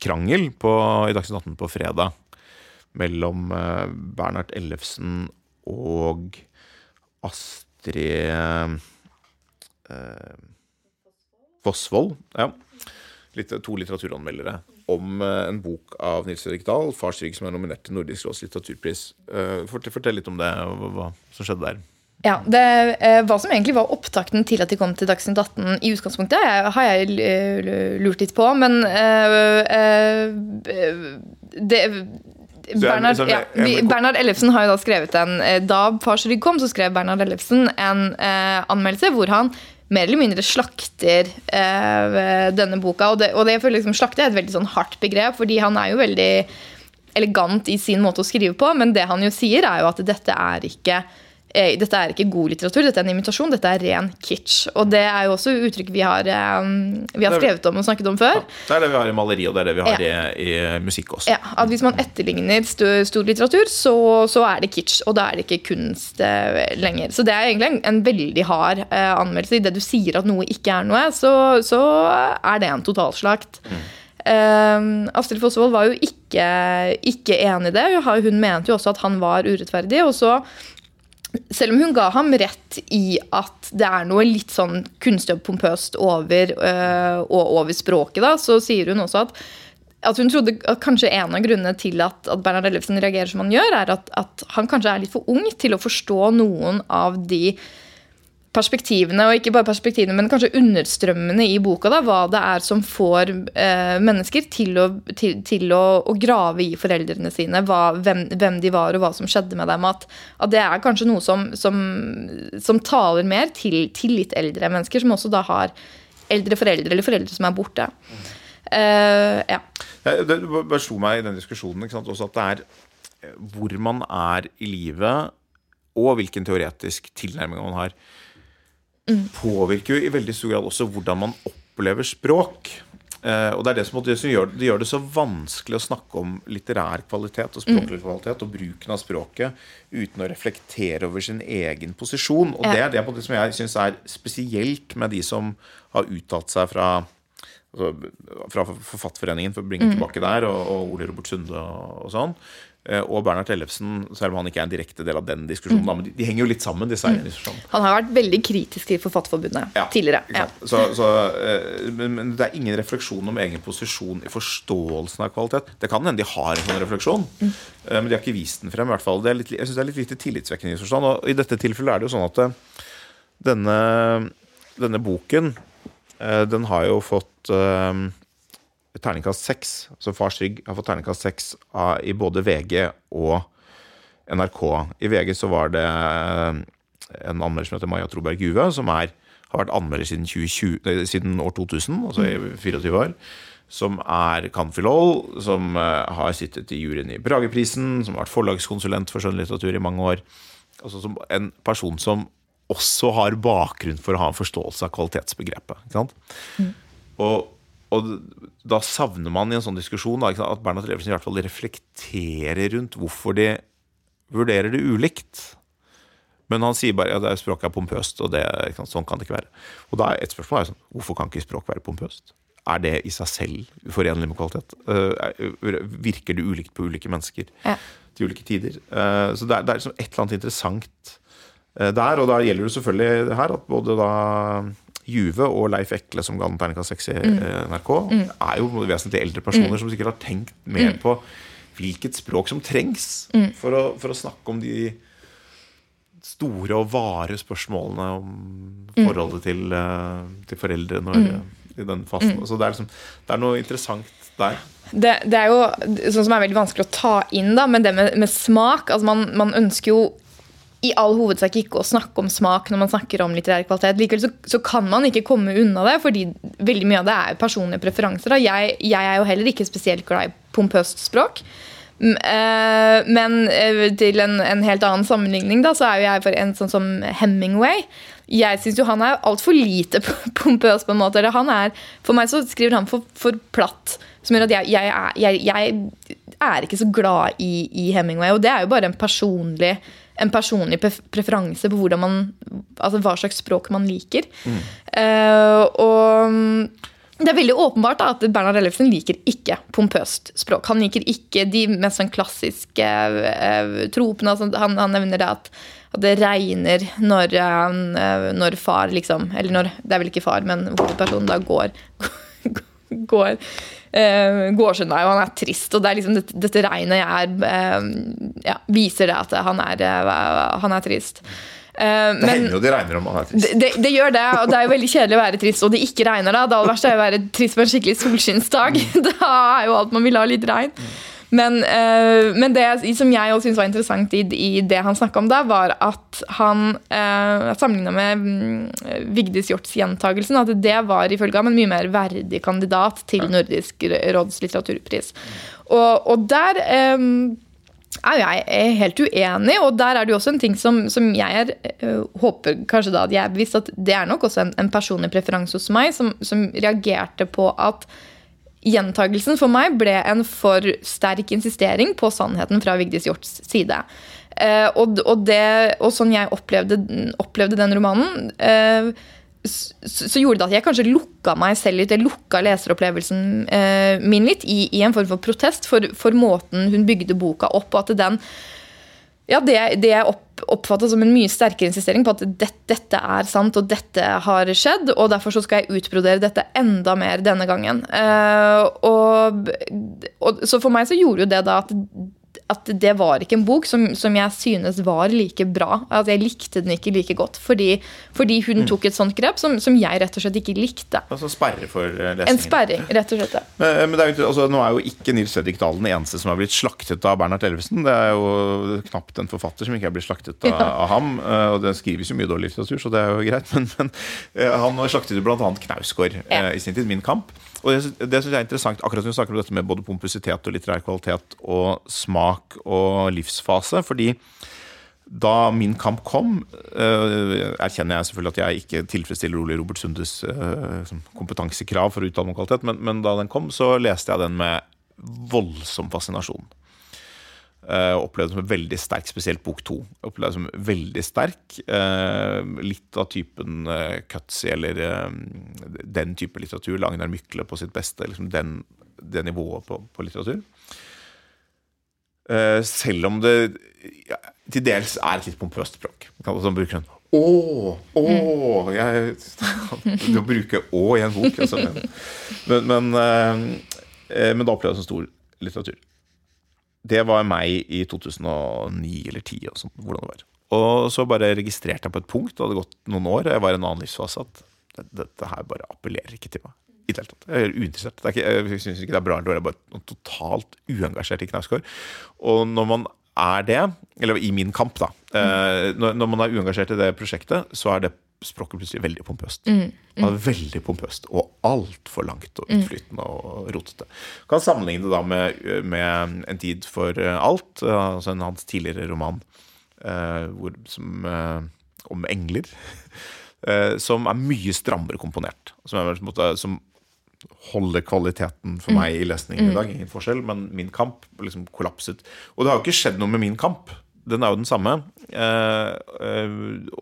krangel på, i Dagsnytt 18 på fredag mellom eh, Bernhard Ellefsen og Astrid eh, Fossvold. Ja. To litteraturanmeldere om eh, en bok av Nils Erik Dahl, 'Fars rygg', som er nominert til Nordisk råds litteraturpris. Eh, fort- Fortell litt om det, hva, som skjedde der. Ja, det, Hva som egentlig var opptakten til at de kom til Dagsnytt 18 i utgangspunktet, har jeg lurt litt på. Men det Bernhard, ja, vi, Bernhard Ellefsen har jo da skrevet en eh, Da Fars rygg kom, så skrev Bernhard Ellefsen en eh, anmeldelse hvor han mer eller mindre slakter eh, denne boka. Og det, og det jeg føler liksom slakte er et veldig sånn hardt begrep, fordi han er jo veldig elegant i sin måte å skrive på, men det han jo sier, er jo at dette er ikke eh, dette er ikke god litteratur, dette er en imitasjon, dette er ren kitsch. Og det er jo også uttrykk vi har, eh, vi har skrevet om og snakket om før. Det er det vi har i maleri, og det er det vi har Ja. i, i musikk også. Ja, at Hvis man etterligner stor, stor litteratur, så, så er det kitsch, og da er det ikke kunst eh, lenger. Så det er egentlig en, en veldig hard anmeldelse. anmeldelse. det du sier at noe ikke er noe, så, så er det en totalslakt. Uh, Astrid Fossvold var jo ikke, ikke enig i det. Hun mente jo også at han var urettferdig. og så selv om hun ga ham rett i at det er noe litt sånn kunstig og pompøst over, øh, over språket, da, så sier hun også at, at hun trodde at kanskje en av grunnene til at, at Bernhard Ellefsen reagerer som han gjør, er at, at, han kanskje er litt for ung til å forstå noen av de perspektivene, og ikke bare perspektivene, men kanskje understrømmene i boka. da, Hva det er som får eh, mennesker til, å, til, til å, å, grave i foreldrene sine. Hva, hvem, hvem, de var, og hva som skjedde med dem. At, at det er kanskje noe som, som, som taler mer til, til, litt eldre mennesker, som også da har eldre foreldre, eller foreldre som er borte. Uh, ja. Det bare slo meg i den diskusjonen også at det er eh, hvor man er i livet, og hvilken teoretisk tilnærming man har mm. påvirker jo i veldig stor grad også hvordan man opplever språk. Eh, og Det er det som, det som gjør, det gjør, det så vanskelig å snakke om litterær kvalitet og språklig mm. kvalitet og bruken av språket uten å reflektere over sin egen posisjon. Og ja. det er det som jeg syns er spesielt med de som har uttalt seg fra altså, fra Forfatterforeningen, for å bringe mm. tilbake der, og, og Ole Robert Sunde og, og sånn. Eh, og Bernhard Ellefsen, selv om han ikke er en direkte del av den diskusjonen. Mm. men de, de, henger jo litt sammen, disse mm. Han har vært veldig kritisk til Forfatterforbundet ja, tidligere. Ja. Så, så, eh, men, men, det er ingen refleksjon om egen posisjon i forståelsen av kvalitet. Det kan hende de har en sånn refleksjon, mm. Eh, men de har ikke vist den frem. i hvert fall. Litt, jeg synes det er litt lite tillitsvekkende i forstand. Og i dette tilfellet er det jo sånn at denne, denne boken den har jo fått terningkast seks. Så Fars rygg har fått terningkast seks i både VG og NRK. I VG så var det eh, en anmelder som heter Maja Troberg Juve, som er, har vært anmelder siden, 2020, siden, år 2000, altså i 24 år. Som er Canfilol, som uh, har sittet i juryen i Brageprisen, som har vært forlagskonsulent for skjønnlitteratur i mange år. Altså som en person som også har bakgrunn for å ha en forståelse av kvalitetsbegrepet. Ikke sant? Mm. Og og da savner man i en sånn diskusjon da, at Bernhard Leversen i hvert fall reflekterer rundt hvorfor de vurderer det ulikt. Men han sier bare at ja, språket er pompøst, og det, sånn kan det ikke være. Og da er et spørsmål er sånn, hvorfor kan ikke språk være pompøst? Er det i seg selv uforenlig med kvalitet? Uh, virker det ulikt på ulike mennesker ja. til ulike tider? Uh, så det er, det er liksom et eller annet interessant uh, der, og da gjelder det selvfølgelig her at både da Juve og Leif Ekle, som ga den terningkast 6 i mm. NRK, mm. er jo vesentlig eldre personer mm. som sikkert har tenkt mer på hvilket språk som trengs for å, for, å, snakke om de store og vare spørsmålene om forholdet til, uh, til foreldre når, i den fasen. Så det er, liksom, det er noe interessant der. Det, det, er jo sånn som er veldig vanskelig å ta inn, da, men det med, med smak altså man, man, ønsker jo i all hovedsak ikke å snakke om smak når man snakker om litterær kvalitet. Likevel så, så, kan man ikke komme unna det, fordi veldig mye av det er personlige preferanser. Jeg, jeg, er jo heller ikke spesielt glad i pompøst språk. Eh, men eh, til en, en, helt annen sammenligning da, så er jo jeg for en sånn som Hemingway. Jeg syns jo han er altfor lite pompøs, på en måte. Han er, for meg så skriver han for, for platt. Som gjør at jeg, jeg, jeg, er, ikke så glad i, i Hemingway. Og det er jo bare en personlig en personlig preferanse på man, altså hva slags språk man liker. Mm. Uh, og det er veldig åpenbart da, at Bernhard Ellefsen liker ikke pompøst språk. Han liker ikke de mest sånn klassiske uh, tropene. Altså, han, han, nevner det at, at det regner når, uh, når, far liksom Eller når, det er vel ikke far, men hovedpersonen da går, går uh, Gårdskjønn er jo han er trist, og det er liksom dette, dette regnet er, uh, ja, viser det at han er, uh, han er trist. Uh, det hender jo det regner om man er trist. Det, det, det, gjør det, og det er jo veldig kjedelig å være trist, og det ikke regner da. Det aller verste er å være trist på en skikkelig solskinnsdag. da er jo alt man vil ha litt regn. Men, uh, men, det som jeg også syntes var interessant i, i, det han snakka om da, var at han uh, sammenligna med um, Vigdis Hjorts gjentagelsen, at det var ifølge ham en mye mer verdig kandidat til Nordisk råds litteraturpris. Og, og der um, er jeg helt uenig, og der er det jo også en ting som, som jeg er, uh, håper kanskje da at jeg er bevisst at det er nok også en, en personlig preferanse hos meg, som, som reagerte på at Gjentagelsen for meg ble en for sterk insistering på sannheten fra Vigdis Hjorts side. Eh, og, og, det, og, sånn jeg opplevde, opplevde den romanen eh, så, gjorde det at jeg kanskje lukka meg selv litt. Jeg lukka leseropplevelsen eh, min litt i, i, en form for protest for, for, måten hun bygde boka opp og at den ja, det, det jeg opp, oppfatta som en mye sterkere insistering på at det, dette er sant og dette har skjedd, og derfor skal jeg utbrodere dette enda mer denne gangen. Uh, og, og, så for meg så gjorde jo det da at at det var ikke en bok som, som, jeg synes var like bra. At jeg likte den ikke like godt. Fordi, fordi hun mm. tok et sånt grep som, som, jeg rett og slett ikke likte. Altså sperre for eh, lesningen. En sperring, rett og slett. Men, eh, men er jo, altså, nå er jo ikke Nils Fredrik Dahl den eneste som har blitt slaktet av Bernhard Elvesen. Det er jo knapt en forfatter som ikke er blitt slaktet av, ja. av ham. Eh, og det skrives jo mye dårlig litteratur, så det er jo greit. Men, men han slaktet jo bl.a. Knausgård ja. i sin tid. Min kamp. Og det, det synes jeg er interessant, akkurat som vi snakker om dette med både pompositet og litterær kvalitet og smak og livsfase. fordi da min kamp kom, uh, erkjenner jeg selvfølgelig at jeg ikke tilfredsstiller Ole Robert Sundes uh, kompetansekrav for å uttale om kvalitet, men, men, da den kom, så leste jeg den med voldsom fascinasjon. Uh, opplevde det som veldig sterk, spesielt bok to. Opplevde det som veldig sterk. Uh, litt av typen uh, Cutsy eller den type litteratur. Lagnar Mykle på sitt beste. Liksom den, det nivået på, på litteratur. selv om det ja, til dels er et litt pompøst språk. Som bruker en å, å jeg, Du bruker 'å' i en bok. Altså, men, men, men, da opplevde jeg det som stor litteratur. Det var meg i 2009 eller 2010. Og sånn, hvordan det var. Og så bare registrerte jeg på et punkt, det hadde gått noen år, jeg var i en annen livsfase, at dette her bare appellerer ikke til meg. I det hele tatt. Jeg er uinteressert. Er ikke, jeg syns ikke det er bra eller dårlig, jeg er bare totalt uengasjert i Knausgård. Og når man er det, eller i min kamp, da mm. når, man er uengasjert i det prosjektet, så er det språket plutselig veldig pompøst. Mm, mm. Veldig pompøst og altfor langt og mm. utflytende og rotete. Kan sammenligne det da med, med, En tid for alt, altså en hans tidligere roman eh, hvor, som, eh, om engler. Eh, som er mye strammere komponert. Som, er, måte, som holder kvaliteten for mm. meg i lesningen i mm. dag. Ingen forskjell, men min kamp liksom kollapset. Og det har jo ikke skjedd noe med min kamp. Den er jo den samme. Eh, eh,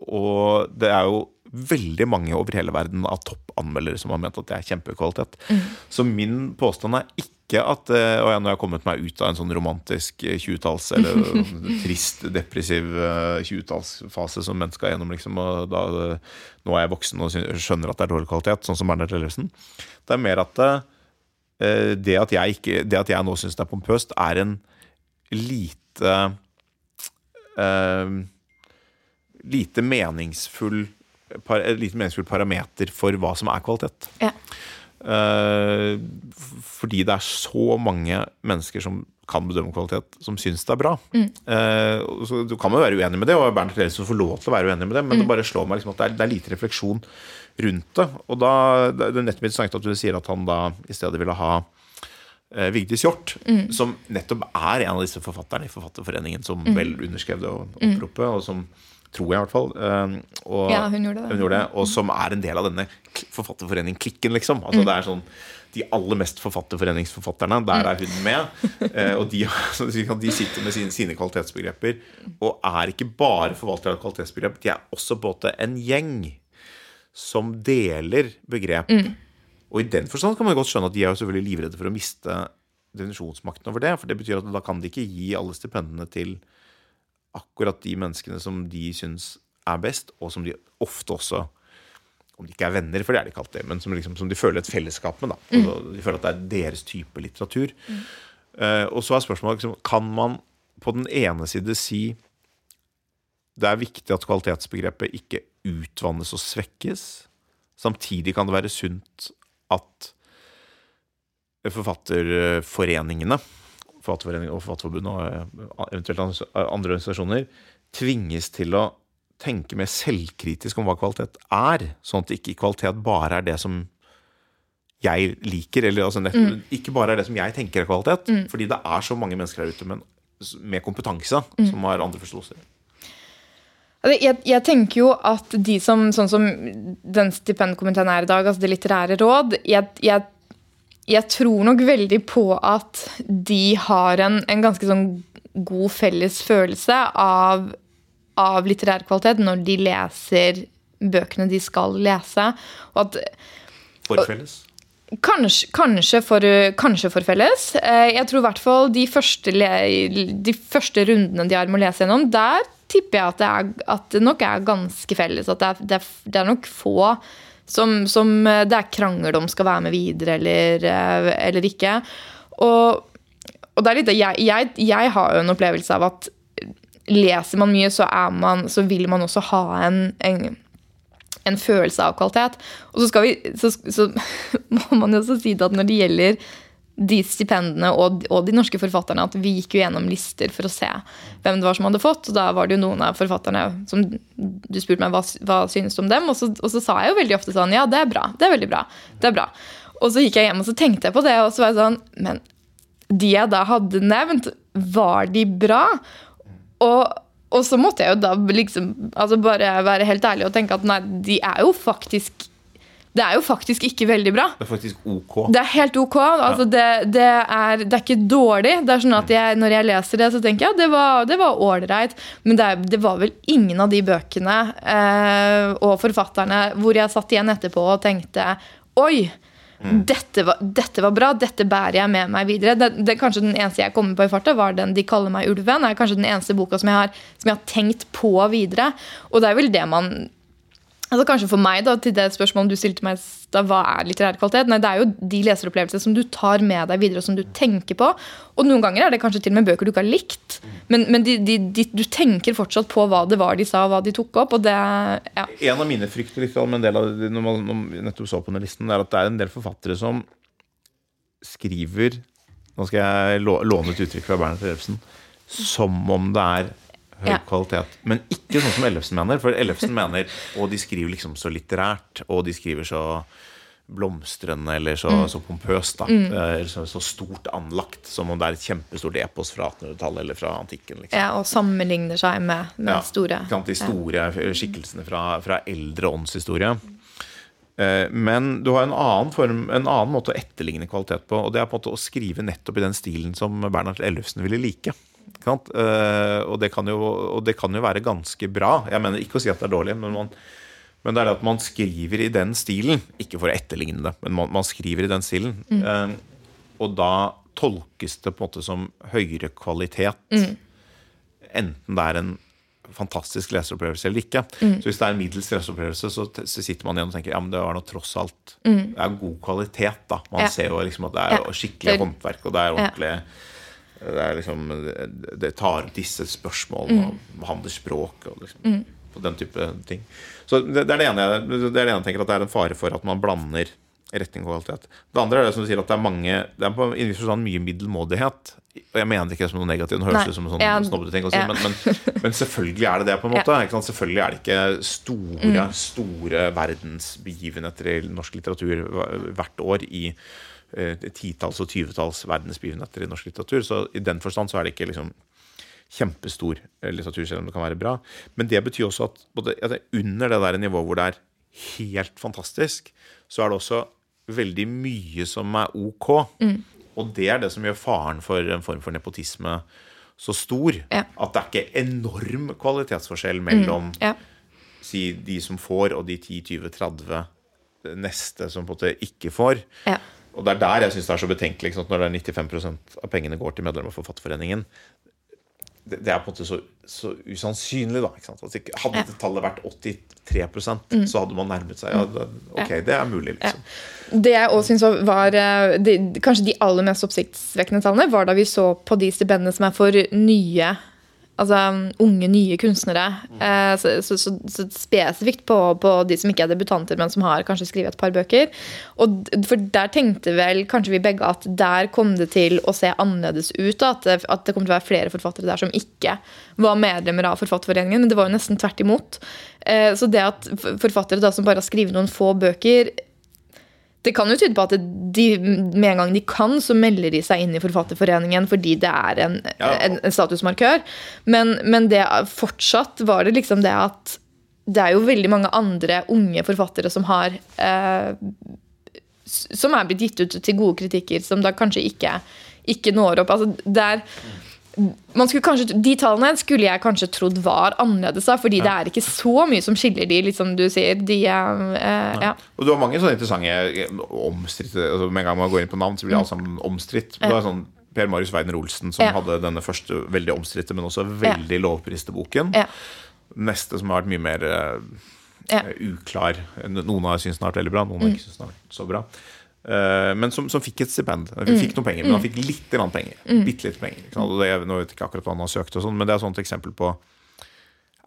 og det er jo veldig mange over hele verden av toppanmeldere som har ment at det er kjempekvalitet. Mm. Så min påstand er ikke at Og Og nå har jeg kommet meg ut av en sånn romantisk 20-talls eh, eller trist, depressiv 20-tallsfase eh, som mennesker er gjennom, liksom. Og da, nå er jeg voksen og skjønner at det er dårlig kvalitet, sånn som Bernhard Ellefsen. Det er mer at det at jeg, ikke, det at jeg nå syns det er pompøst, er en lite uh, Lite meningsfull et lite meningsfullt parameter for hva som er kvalitet. Ja. Uh, fordi det er så mange mennesker som kan bedømme kvalitet, som syns det er bra. Mm. Uh, så Du kan jo være uenig med det, og Bernt Lelsen får lov til å være uenig med det, men mm. det bare slår meg liksom at det er, det er, lite refleksjon rundt det. Og da det er nettopp interessant at du sier at han da i stedet ville ha uh, Vigdis Hjorth, mm. som nettopp er en av disse forfatterne i Forfatterforeningen som mm. vel underskrev det og oppropet, og som tror jeg i hvert fall. Ehm, og, ja, hun gjorde det. Hun gjorde det og som er en del av denne forfatterforening-klikken, liksom. Altså, mm. det er sånn de aller mest forfatterforeningsforfatterne. Der er hun med. Eh, og de, de, sitter med sine, sine, kvalitetsbegreper. Og er ikke bare forvaltere av kvalitetsbegrep, de er også både en en gjeng som deler begrep. Mm. Og i den forstand kan man godt skjønne at de er jo selvfølgelig livredde for å miste definisjonsmakten over det. For det betyr at da kan de ikke gi alle stipendene til akkurat de menneskene som de syns er best, og som de ofte også om de ikke er venner, for det er de ikke alltid, men som, liksom, som de føler et fellesskap med. mm. De føler at det er deres type litteratur. Mm. Uh, og så er spørsmålet liksom, kan man på den ene side si det er viktig at kvalitetsbegrepet ikke utvannes og svekkes. Samtidig kan det være sunt at forfatterforeningene Forfatterforeningen og Forfatterforbundet og eh, eventuelt andre organisasjoner tvinges til å tenke mer selvkritisk om hva kvalitet er, sånn at ikke kvalitet bare er det som jeg liker, eller altså mm. ikke bare er det som jeg tenker er kvalitet. Mm. Fordi det er så mange mennesker der ute med, med kompetanse mm. som har andre forståelser. Jeg, jeg, tenker jo at de som, sånn som den stipendkomiteen er i dag, altså Det litterære råd jeg, jeg jeg tror nok veldig på at de har en, en ganske sånn god felles følelse av, av litterær kvalitet når de leser bøkene de skal lese. Og at Forfelles. Kanskje, kanskje, for, kanskje for felles. Eh, Jeg tror i hvert fall de første, de første rundene de har med å lese gjennom, der tipper jeg at det, er, at det nok er ganske felles. At det er, det er, det er nok få som, som eh, det er krangel om skal være med videre eller, eh, eller ikke. Og, og det er litt jeg, jeg, jeg har jo en opplevelse av at leser man mye, så, man, så vil man også ha en, en en følelse av kvalitet. Og så, skal vi, så, så må man jo også si at når det gjelder de stipendene og, og de norske forfatterne, at vi gikk jo gjennom lister for å se hvem det var som hadde fått. Og da var det jo noen av forfatterne som du spurte meg hva, hva synes om dem, og så, og så sa jeg jo veldig ofte sånn ja, det er bra, det er veldig bra, det er bra. Og så gikk jeg hjem og så tenkte jeg på det, og så var jeg sånn Men de jeg da hadde nevnt, var de bra? Og, og så måtte jeg jo da liksom altså bare være helt ærlig og tenke at nei, de er jo faktisk Det er jo faktisk ikke veldig bra. Det er faktisk ok. Det er helt ok. Altså det, det, er, det er ikke dårlig. Det er sånn at jeg, Når jeg leser det, så tenker jeg at det var, det var ålreit. Men det, det var vel ingen av de bøkene eh, og forfatterne hvor jeg satt igjen etterpå og tenkte Oi! Dette var, dette var bra, dette bærer jeg med meg videre. Det, det, kanskje Den eneste jeg kommer på i farta, var den 'De kaller meg ulven'. er kanskje den eneste boka som jeg, har, som jeg har tenkt på videre. Og det er vel det man Altså Kanskje for meg, da, til det spørsmålet du stilte meg, da, hva er litterær kvalitet? Nei, Det er jo de leseropplevelser som du tar med deg videre, og som du tenker på. Og noen ganger er det kanskje til og med bøker du ikke har likt, men, men de, de, de, du tenker fortsatt på hva det var de sa, og hva de tok opp. og det, ja. En av mine frykter litt med en del av det, når man nettopp så på denne listen, er at det er en del forfattere som skriver Nå skal jeg låne et uttrykk fra Bernhard Ellefsen. Som om det er høy Ja. kvalitet. Men ikke sånn som Ellefsen mener. For Ellefsen mener Og de skriver liksom så litterært, og de skriver så blomstrende eller så, Mm. så pompøst. da Eller så, så stort anlagt. Som om det er et kjempestort epos fra 1800-tallet eller fra antikken. liksom ja, Og sammenligner seg med den ja, store. sant, De store skikkelsene fra, fra eldre åndshistorie. Eh, Men du har en annen, form, en annen måte å etterligne kvalitet på, og det er på en måte å skrive nettopp i den stilen som Bernhard Ellefsen ville like. Eh, Og, det kan jo, og det kan jo være ganske bra. Jeg mener ikke å si at det er dårlig, men, man, men det er det at man skriver i den stilen. Ikke for å etterligne det, men man, man skriver i den stilen. Eh, Og da tolkes det på en måte som høyere kvalitet enten det er en fantastisk leseropplevelse eller ikke. Så hvis det er en middels leseopplevelse, så, så sitter man igjen og tenker ja, men det var nå tross alt Det er god kvalitet, da. Man Ja. ser jo liksom at det er Ja. skikkelig håndverk, og det er ordentlig Det er liksom Det, tar opp disse spørsmålene og behandler språk og liksom og den type ting. Så det, det, er det, ene jeg, det er det ene jeg tenker at det er en fare for at man blander retning og kvalitet. Det andre er det som du sier at det er mange Det er på en viss forstand mye middelmådighet. Og jeg mener ikke det som noe negativt, det høres ut som en sånn Ja. snobbete ting å si, Ja. men, men, men selvfølgelig er det det, på en måte. Ikke sant? Selvfølgelig er det ikke store, store verdensbegivenheter i norsk litteratur hvert år i titalls og tyvetalls verdensbegivenheter i norsk litteratur. Så i den forstand så er det ikke liksom kjempestor eh, litteratur, selv om det kan være bra. Men det betyr også at både, at under det der nivået hvor det er helt fantastisk, så er det også veldig mye som er ok. Og det er det som gjør faren for en form for nepotisme så stor. Ja. At det er ikke enorm kvalitetsforskjell mellom Ja. si, de som får, og de 10-20-30 neste som på en måte ikke får. Ja. Og det er der jeg syns det er så betenkelig når det er 95% av pengene går til medlemmer av Forfatterforeningen. Det, det er på en måte så, så usannsynlig, da. Altså, hadde Ja. tallet vært 83% så hadde man nærmet seg. Ja, det, ok, det er mulig, liksom. Det jeg også synes var det, Kanskje de aller mest oppsiktsvekkende tallene var da vi så på de stipendene som er for nye Altså unge, nye kunstnere. Eh, så, så, så, så spesifikt på, på de som ikke er debutanter, men som har kanskje skrevet et par bøker. Og For der tenkte vel kanskje vi begge at der kom det til å se annerledes ut. Da, at, det, at det kom til å være flere forfattere der som ikke var medlemmer av Forfatterforeningen. Men det var jo nesten tvert imot. Eh, så det at forfattere da som bare har skrevet noen få bøker, det kan jo tyde på at de, med en gang de kan, så melder de seg inn i Forfatterforeningen fordi det er en, Ja. en, en statusmarkør. Men, men det fortsatt var det liksom det at det er jo veldig mange andre unge forfattere som har eh, Som er blitt gitt ut til gode kritikker, som da kanskje ikke, ikke når opp. Altså, det er kanskje, De tallene skulle jeg kanskje trodd var annerledes, da, fordi det er ikke så mye som skiller de, litt som du sier. De, eh, ja. Og du har mange sånne interessante eh, omstridte altså Med en gang man går inn på navn, så blir alle sammen omstridt. Har sånn Per Marius Weiner Olsen, som Ja. hadde denne første veldig omstridte, men også veldig lovpriste boken. Ja. Neste som har vært mye mer eh, Ja. uklar. Noen har syntes den har vært veldig bra, noen har Mm. ikke syntes den har vært så bra. Eh, men som, som fikk et stipend. Han Mm. fikk noen penger, men han fikk litt penger. Bitte litt penger. Og det, nå vet jeg ikke akkurat hva han har søkt, og sånt, men det er et sånt eksempel på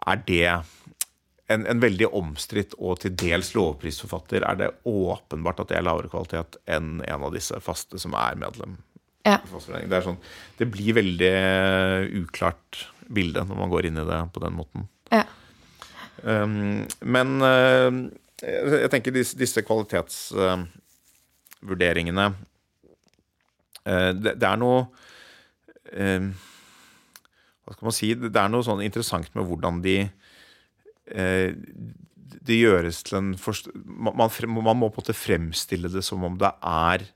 Er det en, en veldig omstridt og til dels lovprisforfatter, er det åpenbart at det er lavere kvalitet enn en av disse faste som er medlem? Ja. Det, er sånn, det blir veldig uklart bilde når man går inn i det på den måten. Ja. Um, men uh, jeg tenker disse, disse kvalitets... uh, det, det er noe um, Hva skal man si? Det er noe sånn interessant med hvordan de uh, Det gjøres til en forst man, man, man må på en måte fremstille det som om det er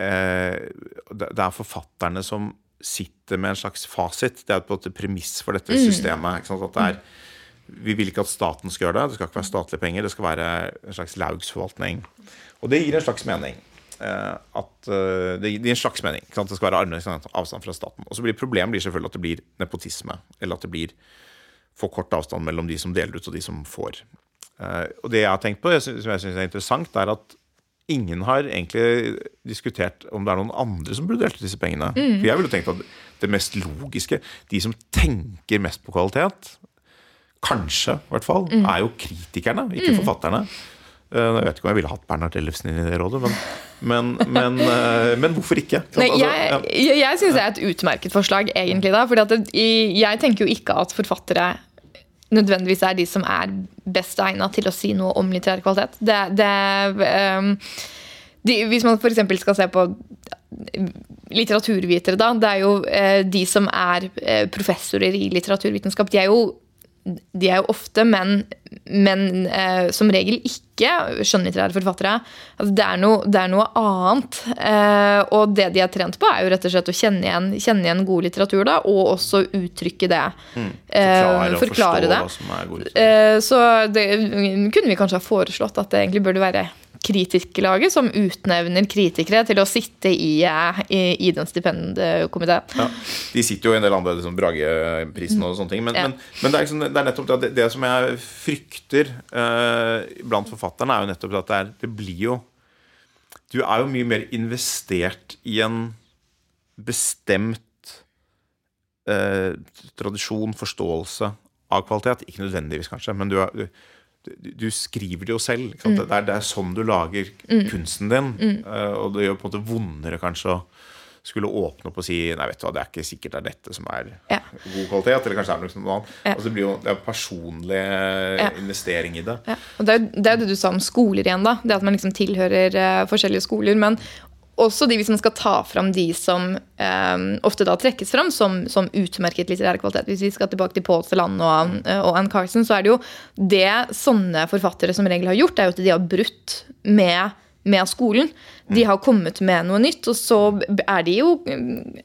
eh, det, er forfatterne som sitter med en slags fasit. Det er på en måte premiss for dette systemet. Ikke sant? At det er vi vil ikke at staten skal gjøre det. Det skal ikke være statlige penger. Det skal være en slags laugsforvaltning. Og det gir en slags mening. Eh, at eh, Det gir en slags mening. Ikke sant? Det skal være armlengdes avstand fra staten. Og så blir Problemet blir selvfølgelig at det blir nepotisme. Eller at det blir for kort avstand mellom de som deler ut, og de som får. Eh, Og det jeg har tenkt på, som jeg syns er interessant, er at ingen har egentlig diskutert om det er noen andre som burde delt ut disse pengene. For jeg ville tenkt at det mest logiske, de som tenker mest på kvalitet, kanskje i hvert fall, er jo kritikerne, ikke forfatterne. Eh, Jeg vet ikke om jeg ville hatt Bernhard Ellefsen inn i det rådet, men, men, men, eh, men hvorfor ikke? Nei, Altså, jeg jeg, jeg syns det er et utmerket forslag, egentlig. da, fordi Jeg tenker jo ikke at forfattere nødvendigvis er de som er best egnet til å si noe om litterær kvalitet. Det, det, um, de, hvis man f.eks. skal se på litteraturvitere, da, det er jo eh, de som er eh, professorer i litteraturvitenskap. De er jo de er jo ofte, men, men eh, som regel ikke skjønnlitterære forfattere. Altså, det, er noe, det er noe annet. Eh, og det de er trent på, er jo rett og slett å kjenne igjen, kjenne igjen god litteratur, da, og også uttrykke det. Mm. Forklare eh, forklare det. hva som er god litteratur. Eh, så det kunne vi kanskje ha foreslått at det egentlig burde være kritikerlaget som utnevner kritikere til å sitte i, eh, i, i den stipendkomiteen. Ja. De sitter jo i en del andre liksom, Brageprisen og sånne ting. Men, Ja. men, men det, er liksom, det er nettopp det, det, det som jeg frykter eh, blant forfatterne, er jo nettopp at det, er, det blir jo Du er jo mye mer investert i en bestemt eh, tradisjon, forståelse av kvalitet. Ikke nødvendigvis, kanskje, men du, er, du, du, skriver det jo selv. Sant? Det, er, det er sånn du lager kunsten din. eh, og det gjør på en måte vondere kanskje å skulle åpne opp og si Nei, vet du hva, det er ikke sikkert det er dette som er Ja. god kvalitet. Eller kanskje det er det noe annet. Ja. Altså, det blir jo det er personlig Ja. investering i det. Og det er jo det, det du sa om skoler igjen, da. Det at man liksom tilhører uh, forskjellige skoler. Men også de, hvis man skal ta fram de som um, ofte da trekkes fram som, som utmerket litterær kvalitet. Hvis vi skal tilbake til Paul Celan og, eh, og Anne Carson, så er det jo det sånne forfattere som regel har gjort, er jo at de har brutt med med skolen. De har kommet med noe nytt, og så er de jo mm,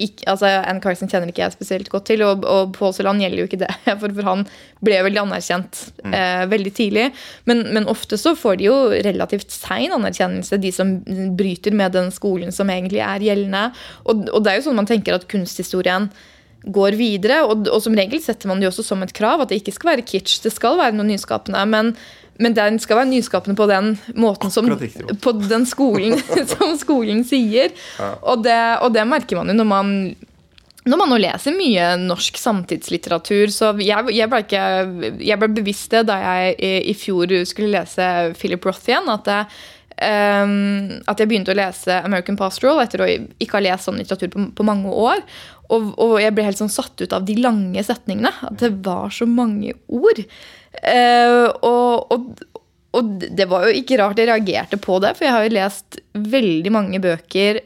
ikke, altså Anne Carson kjenner ikke jeg spesielt godt til, og, og Pål Celan gjelder jo ikke det. For, for han ble veldig anerkjent eh, veldig tidlig. Men, men ofte så får de jo relativt sein anerkjennelse, de som bryter med den skolen som egentlig er gjeldende. Og, og det er jo sånn man tenker at kunsthistorien går videre, og, og som regel setter man det jo også som et krav at det ikke skal være kitsch, det skal være noe nyskapende. men men den skal være nyskapende på den måten som. På den skolen som skolen sier. Og, det, og det merker man jo når man når man nå leser mye norsk samtidslitteratur, så jeg, jeg, ble ikke, jeg ble bevisst det da jeg i, i fjor skulle lese Philip Roth igjen. At, jeg, um, at jeg begynte å lese American Pastoral etter å ikke ha lest sånn litteratur på, på mange år. Og, og jeg ble helt sånn satt ut av de lange setningene. At det var så mange ord. Eh, og, og, og det var jo ikke rart jeg reagerte på det, for jeg har jo lest veldig mange bøker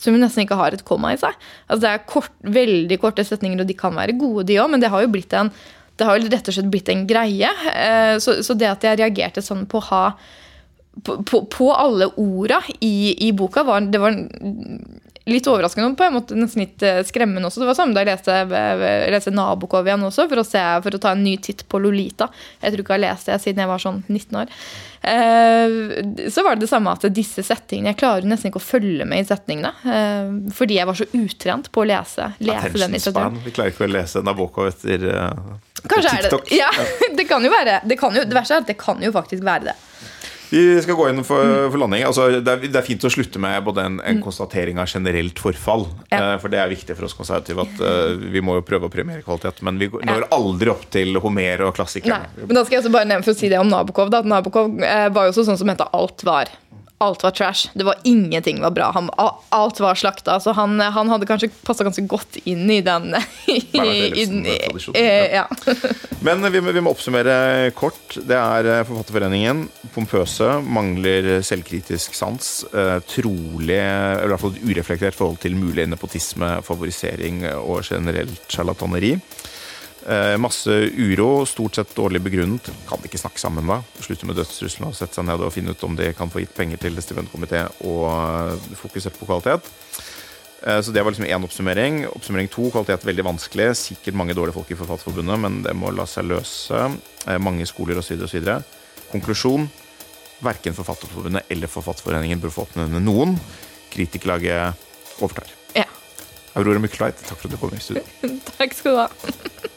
som nesten ikke har et komma i seg. Altså Det er kort, veldig korte setninger, og de kan være gode, de òg, men det har jo blitt en det har jo rett og slett blitt en greie. Eh, Så, så det at jeg reagerte sånn på å ha på, på, på alle orda i, i boka, var, det var litt overraskende på en måte nesten litt eh, skremmende også. Det var samme da jeg leste, leste Nabokov igjen også, for å, se, for å ta en ny titt på Lolita. Jeg tror ikke jeg har lest det siden jeg var sånn 19 år. Eh, så var det det samme at disse settingene Jeg klarer nesten ikke å følge med i setningene. eh, Fordi jeg var så utrent på å lese, lese den litteraturen. Vi klarer ikke å lese Nabokov etter etter TikTok. er det ja, det kan jo være det, kan jo, det verste er at det kan jo faktisk være det. Vi skal gå inn for, for landing. Altså, det, er, det er fint å slutte med både en, en konstatering av generelt forfall. Mm. Ja. eh, For det er viktig for oss konservative at uh, vi må jo prøve å premiere kvalitet. Men vi går- når aldri opp til Homer og Nei, men da skal jeg også bare nevne for å si det om Nabokov. Da, at Nabokov eh, var jo også sånn som mente alt var Alt var trash. Det var Ingenting var bra. Han, alt var slakta. Så han, han hadde kanskje passa ganske godt inn i den i, eh, ja. Men vi, må- vi må oppsummere kort. Det er eh, Forfatterforeningen. Pompøse. Mangler selvkritisk sans. Eh, trolig, eller i hvert fall ureflektert forhold til mulig nepotisme, favorisering og generelt sjarlataneri. Eh, masse uro, stort sett dårlig begrunnet. Kan de ikke snakke sammen da? Slutte med dødstruslene og sette seg ned og finne ut om de kan få gitt penger til stipendkomité og eh, fokusert på kvalitet. Eh, Så det var liksom én oppsummering. Oppsummering to, kvalitet veldig vanskelig. Sikkert mange dårlige folk i Forfatterforbundet, men det må la seg løse. Mange skoler osv. osv. Konklusjon. Verken Forfatterforbundet eller Forfatterforeningen bør få oppnevne noen. Kritikerlaget overtar. ja. Aurora Mykkeltveit, takk for at du kom i studio. Takk skal du ha.